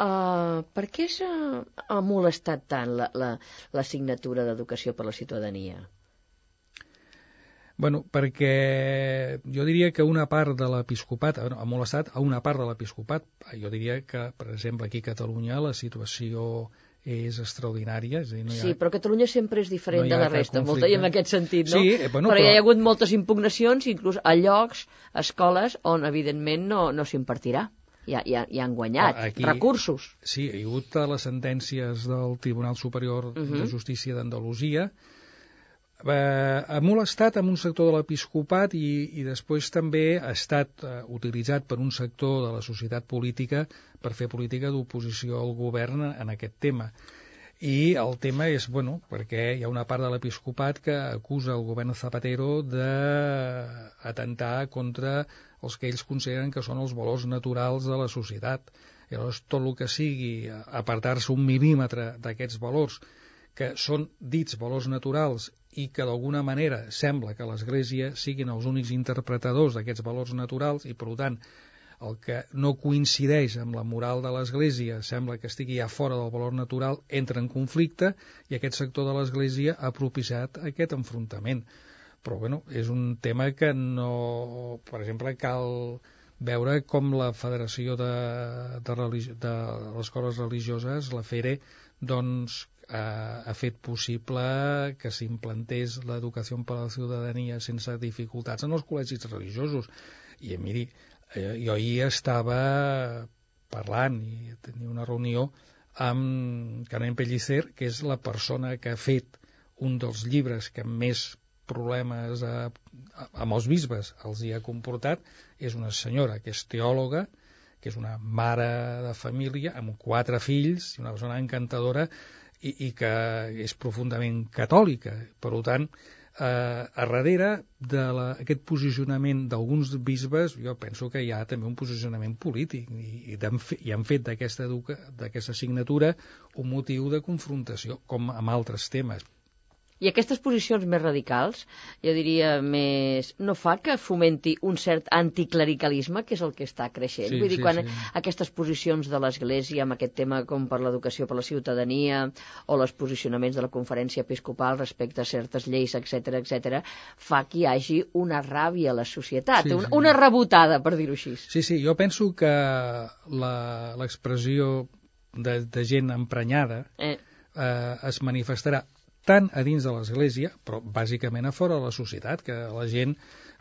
Uh, per què s'ha ha molestat tant la, la, la signatura d'Educació per la Ciutadania? Bueno, perquè jo diria que una part de l'episcopat, bueno, ha molestat a una part de l'episcopat. Jo diria que, per exemple, aquí a Catalunya la situació és extraordinària. És dir, no hi ha... Sí, però Catalunya sempre és diferent no de la resta, molta i en aquest sentit, no? Sí, eh, bueno, però, però- hi ha hagut moltes impugnacions, inclús a llocs, a escoles, on evidentment no, no s'impartirà. Ja, ja, ja han guanyat Ah, aquí- recursos. Sí, hi ha hagut les sentències del Tribunal Superior de Mhm. Justícia d'Andalusia. Eh, ha molestat amb un sector de l'episcopat i, i després també ha estat eh, utilitzat per un sector de la societat política per fer política d'oposició al govern en aquest tema. I el tema és, bueno, perquè hi ha una part de l'episcopat que acusa el govern Zapatero d'atemptar contra els que ells consideren que són els valors naturals de la societat. Llavors tot el que sigui apartar-se un mil·límetre d'aquests valors que són dits valors naturals i que d'alguna manera sembla que l'Església siguin els únics interpretadors d'aquests valors naturals i per tant el que no coincideix amb la moral de l'Església sembla que estigui ja fora del valor natural, entra en conflicte i aquest sector de l'Església ha propiciat aquest enfrontament. Però, bueno, és un tema que no... Per exemple, cal veure com la Federació de, de, religi de les Escoles Religioses, la FERE, doncs ha, ha fet possible que s'implantés l'educació per a la ciutadania sense dificultats en els col·legis religiosos. I miri, eh, jo ahir estava parlant i tenia una reunió amb Carmen Pellicer, que és la persona que ha fet un dels llibres que més problemes a, a, amb els bisbes els hi ha comportat, és una senyora que és teòloga, que és una mare de família amb quatre fills, una persona encantadora i, i que és profundament catòlica. Per tant, eh, a darrere d'aquest posicionament d'alguns bisbes jo penso que hi ha també un posicionament polític i, i, i han fet d'aquesta assignatura un motiu de confrontació com amb altres temes i aquestes posicions més radicals, jo diria més... no fa que fomenti un cert anticlericalisme, que és el que està creixent. Sí, Vull dir, sí, quan sí. aquestes posicions de l'Església amb aquest tema com per l'educació per la ciutadania o els posicionaments de la conferència episcopal respecte a certes lleis, etc etc, fa que hi hagi una ràbia a la societat, Sí, una, sí. una rebotada, per dir-ho així. Sí, sí, jo penso que la- l'expressió de, de gent emprenyada Eh, eh, es manifestarà tant a dins de l'Església, però bàsicament a fora de la societat, que la gent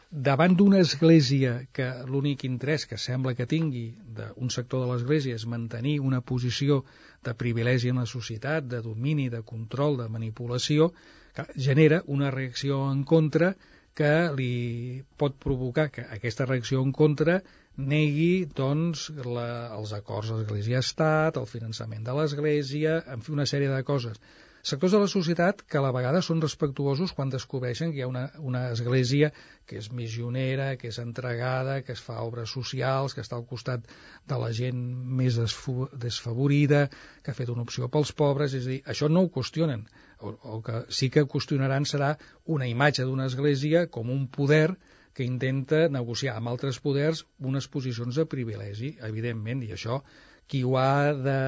davant d'una església que l'únic interès que sembla que tingui d'un sector de l'església és mantenir una posició de privilegi en la societat, de domini, de control, de manipulació, que genera una reacció en contra que li pot provocar que aquesta reacció en contra negui doncs, la, els acords d'Església-Estat, el finançament de l'Església, en fi, una sèrie de coses sectors de la societat que a la vegada són respectuosos quan descobreixen que hi ha una, una església que és missionera, que és entregada, que es fa obres socials, que està al costat de la gent més desfavorida, que ha fet una opció pels pobres, és a dir, això no ho qüestionen. O, o que sí que qüestionaran serà una imatge d'una església com un poder que intenta negociar amb altres poders unes posicions de privilegi, evidentment, i això qui ho ha de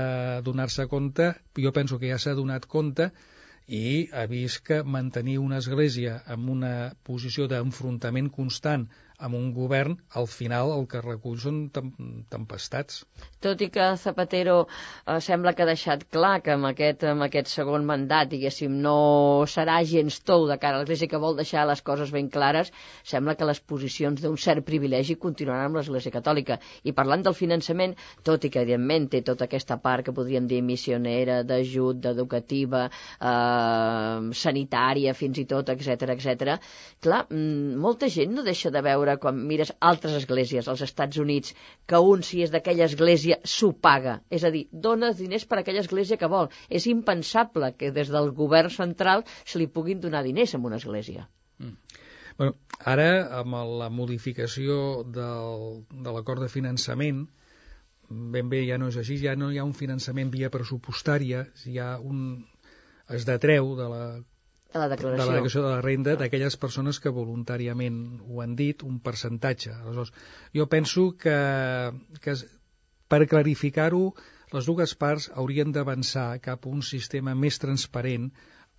donar-se compte, jo penso que ja s'ha donat compte i ha vist que mantenir una església amb una posició d'enfrontament constant amb un govern, al final el que recull són tem tempestats. tot i que Zapatero eh, sembla que ha deixat clar que amb aquest, amb aquest segon mandat, diguéssim, no serà gens tou de cara a l'Església que vol deixar les coses ben clares, sembla que les posicions d'un cert privilegi continuaran amb l'Església Catòlica. I parlant del finançament, tot i que evidentment té tota aquesta part que podríem dir missionera, d'ajut, d'educativa, eh, sanitària, fins i tot, etc etc. clar, mm, molta gent no deixa de veure quan mires altres esglésies als Estats Units que un, si és d'aquella església, s'ho paga. És a dir, dona diners per aquella església que vol. És impensable que des del govern central se li puguin donar diners a una església. Bueno, ara, amb la modificació del, de l'acord de finançament, ben bé ja no és així, ja no hi ha un finançament via pressupostària, hi ha un... es detreu de la De la de declaració. la declaració de la renda d'aquelles persones que voluntàriament ho han dit, un percentatge. Aleshores, jo penso que, que per clarificar-ho, les dues parts haurien d'avançar cap a un sistema més transparent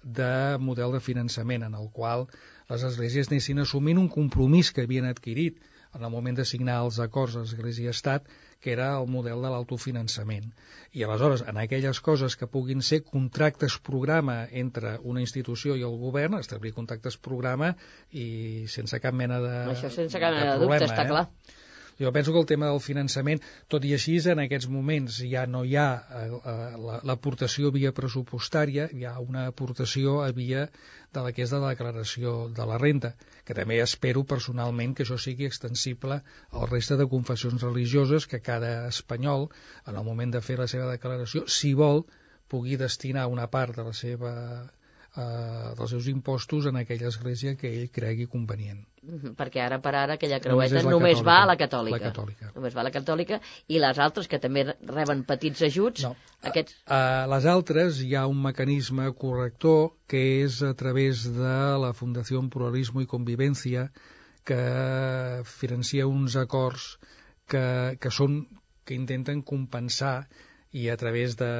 de model de finançament, en el qual les esglésies anessin assumint un compromís que havien adquirit en el moment de signar els acords Església-Estat, que era el model de l'autofinançament. I aleshores, en aquelles coses que puguin ser contractes programa entre una institució i el govern, establir contractes programa i sense cap mena de Això sense cap mena de, problema, dubte, està eh? clar. Jo penso que el tema del finançament, tot i així, en aquests moments ja no hi ha eh, eh, la- l'aportació via pressupostària, hi ha una aportació a via de la que és de la declaració de la renda, que també espero personalment que això sigui extensible al reste de confessions religioses, que cada espanyol, en el moment de fer la seva declaració, si vol, pugui destinar una part de la seva eh, dels seus impostos en aquella església que ell cregui convenient. Mhm, perquè ara per ara aquella Només creueta només, catòlica. va a la catòlica. La catòlica. Només va a la catòlica i les altres que també reben petits ajuts, No. aquests... A les altres hi ha un mecanisme corrector que és a través de la Fundació Pluralismo i Convivència que financia uns acords que, que són que intenten compensar i a través de,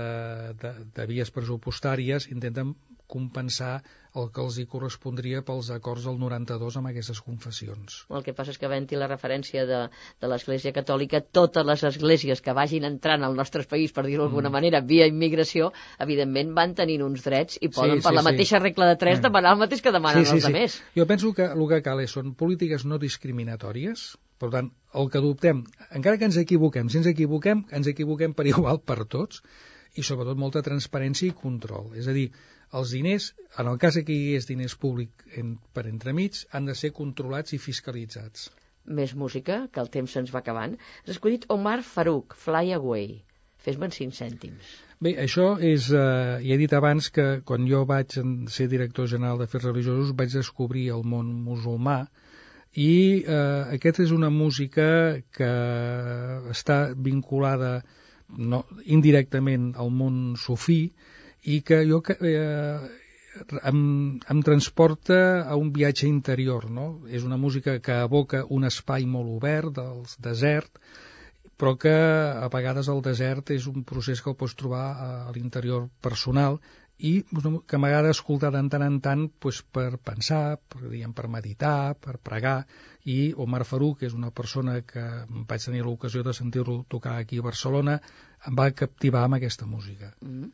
de, de vies pressupostàries intenten compensar el que els hi correspondria pels acords del 92 amb aquestes confessions. El que passa és que havent-hi la referència de, de l'Església Catòlica, totes les esglésies que vagin entrant al nostre país, per dir-ho d'alguna Mm. manera, via immigració, evidentment van tenint uns drets i poden, Sí, per sí, la sí. mateixa regla de tres, Mm. demanar el mateix que demanen els altres. Jo penso que el que cal és, són polítiques no discriminatòries, per tant, el que adoptem, encara que ens equivoquem, si ens equivoquem, ens equivoquem per igual per tots, i sobretot molta transparència i control. És a dir, els diners, en el cas que hi hagués diners públics en, per entremig, han de ser controlats i fiscalitzats. Més música, que el temps se'ns va acabant. Has escollit Omar Farouk, Fly Away. Fes-me'n 5 cèntims. Bé, això és... Eh, ja he dit abans que quan jo vaig ser director general d'Afers Religiosos vaig descobrir el món musulmà i eh, aquesta és una música que està vinculada no, indirectament al món sufí i que jo eh, em, em transporta a un viatge interior, no? És una música que evoca un espai molt obert, del desert, però que a vegades el desert és un procés que el pots trobar a l'interior personal i doncs, que m'agrada escoltar de tant en tant doncs, per pensar, per, diguem, per meditar, per pregar, i Omar Farouk, que és una persona que vaig tenir l'ocasió de sentir-lo tocar aquí a Barcelona, em va captivar amb aquesta música. Mm.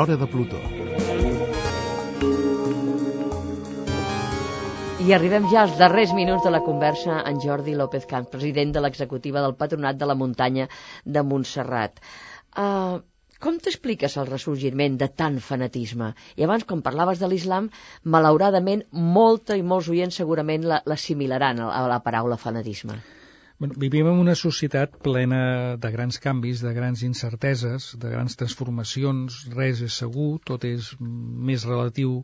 L'Hora de Plutó. I arribem ja als darrers minuts de la conversa en Jordi López Camp, president de l'executiva del Patronat de la Muntanya de Montserrat. Uh, com t'expliques el ressorgiment de tant fanatisme? I abans, quan parlaves de l'islam, malauradament, molta i molts oients segurament la- l'assimilaran a, a la paraula fanatisme. Bueno, vivim en una societat plena de grans canvis, de grans incerteses, de grans transformacions, res és segur, tot és més relatiu,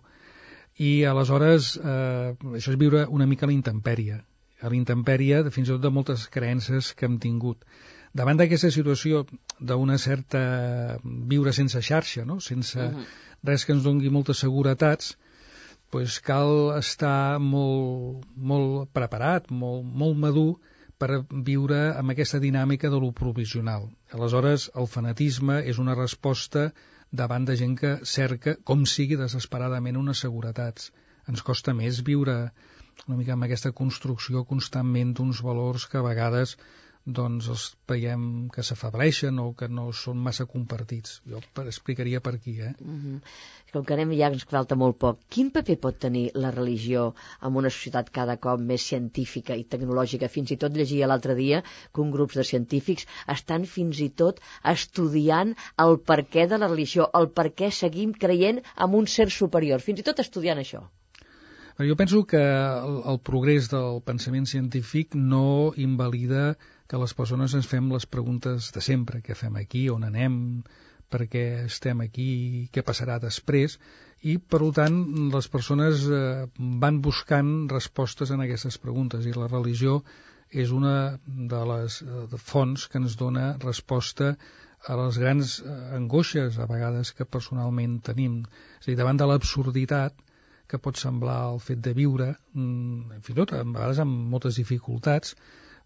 i aleshores eh, això és viure una mica a la intempèrie, a la intempèrie de, fins i tot de moltes creences que hem tingut. Davant d'aquesta situació d'una certa viure sense xarxa, no? sense Mhm. res que ens dongui moltes seguretats, pues cal estar molt, molt preparat, molt, molt madur per viure amb aquesta dinàmica de lo provisional. Aleshores, el fanatisme és una resposta davant de gent que cerca, com sigui desesperadament, unes seguretats. Ens costa més viure una mica amb aquesta construcció constantment d'uns valors que a vegades doncs els veiem que s'afableixen o que no són massa compartits. Jo per, explicaria per aquí, eh? Mm -hmm. Com que anem ja ens falta molt poc, quin paper pot tenir la religió en una societat cada cop més científica i tecnològica? Fins i tot llegia l'altre dia que un grup de científics estan fins i tot estudiant el perquè de la religió, el per què seguim creient en un ser superior, fins i tot estudiant això. Jo penso que el, el progrés del pensament científic no invalida que les persones ens fem les preguntes de sempre, què fem aquí, on anem, per què estem aquí, què passarà després, i per tant les persones eh, van buscant respostes en aquestes preguntes. I la religió és una de les eh, fonts que ens dona resposta a les grans eh, angoixes a vegades que personalment tenim. És a dir, davant de l'absurditat que pot semblar el fet de viure, mm, fins i tot a vegades amb moltes dificultats,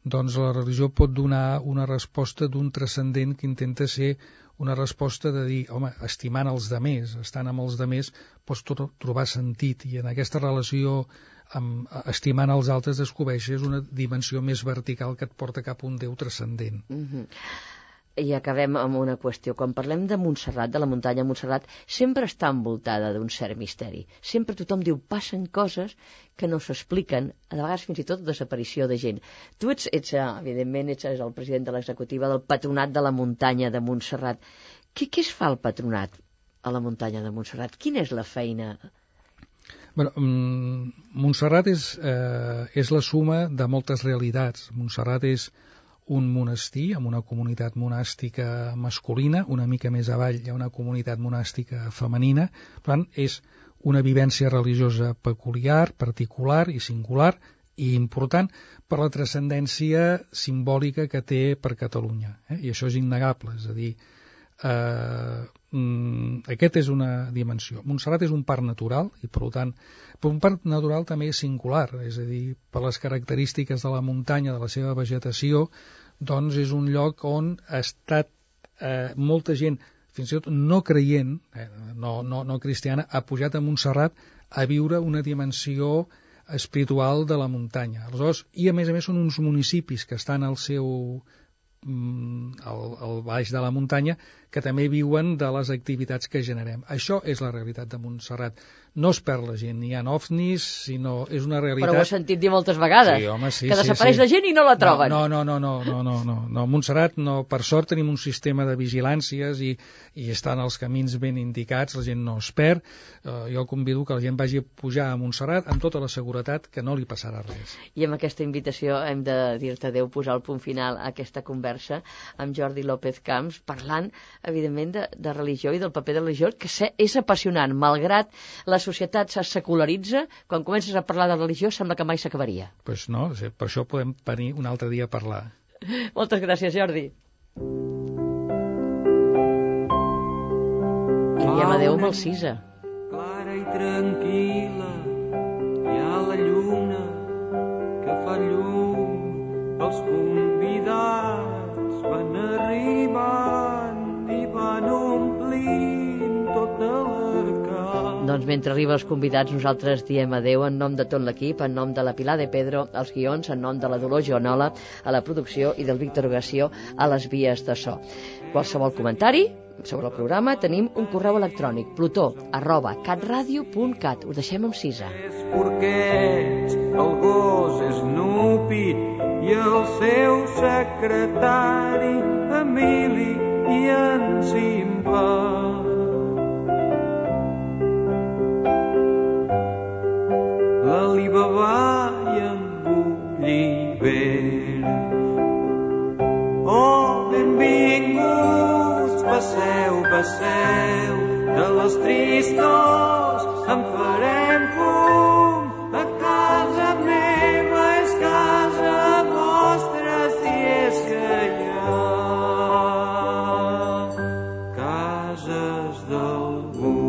doncs la religió pot donar una resposta d'un transcendent que intenta ser una resposta de dir, home, estimant els demés, estant amb els demés, pots trobar sentit, i en aquesta relació amb, estimant els altres descobreixes una dimensió més vertical que et porta cap a un Déu transcendent. Mm -hmm i acabem amb una qüestió. Quan parlem de Montserrat, de la muntanya Montserrat, sempre està envoltada d'un cert misteri. Sempre tothom diu, passen coses que no s'expliquen, a vegades fins i tot desaparició de gent. Tu ets, ets eh, evidentment, ets el president de l'executiva del Patronat de la Muntanya de Montserrat. Què, què es fa el Patronat a la muntanya de Montserrat? Quina és la feina Bueno, um, Montserrat és, eh, és la suma de moltes realitats. Montserrat és un monestir amb una comunitat monàstica masculina, una mica més avall hi ha una comunitat monàstica femenina, per tant, és una vivència religiosa peculiar, particular i singular i important per la transcendència simbòlica que té per Catalunya. Eh? I això és innegable, és a dir, eh, mm, aquest és una dimensió. Montserrat és un parc natural i, per tant, però un parc natural també és singular, és a dir, per les característiques de la muntanya, de la seva vegetació, doncs és un lloc on ha estat eh, molta gent, fins i tot no creient, eh, no, no, no cristiana, ha pujat a Montserrat a viure una dimensió espiritual de la muntanya. Aleshores, I a més a més són uns municipis que estan al seu, Mm, al, al baix de la muntanya que també viuen de les activitats que generem. Això és la realitat de Montserrat. No es perd la gent, ni ha ovnis, sinó és una realitat... Però ho has sentit dir moltes vegades, sí, home, sí, que sí, desapareix sí. la gent i no la troben. No, no, no, no, no, no, no, no. Montserrat, no, per sort tenim un sistema de vigilàncies i, i estan els camins ben indicats, la gent no es perd. Uh, jo convido que la gent vagi a pujar a Montserrat amb tota la seguretat que no li passarà res. I amb aquesta invitació hem de dir-te adeu, posar el punt final a aquesta conversa amb Jordi López Camps, parlant, evidentment, de, de religió i del paper de la religió, que és apassionant, malgrat la societat se secularitza, quan comences a parlar de religió sembla que mai s'acabaria. Doncs pues no, per això podem venir un altre dia a parlar. Moltes gràcies, Jordi. Diem adeu amb el Cisa. Clara i tranquil·la hi ha la lluna que fa llum pels convidats van arribant Doncs mentre arriben els convidats, nosaltres diem adeu en nom de tot l'equip, en nom de la Pilar de Pedro, als guions, en nom de la Dolors Joanola, a la producció i del Víctor Gació a les vies de so. Qualsevol comentari sobre el programa tenim un correu electrònic plutó arroba catradio.cat ho deixem amb cisa És el gos és Nupi i el seu secretari Emili i en Simpa. L'Alibaba i en Bullivera. Oh, benvinguts, passeu, passeu, de les tristors en farem fum. A casa meva és casa vostra, si és que hi ha cases d'algú.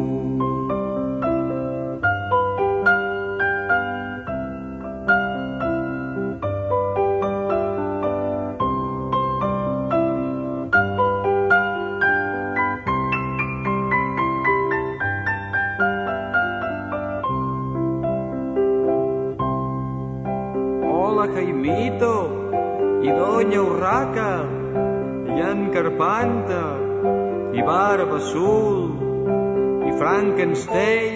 I Frankenstein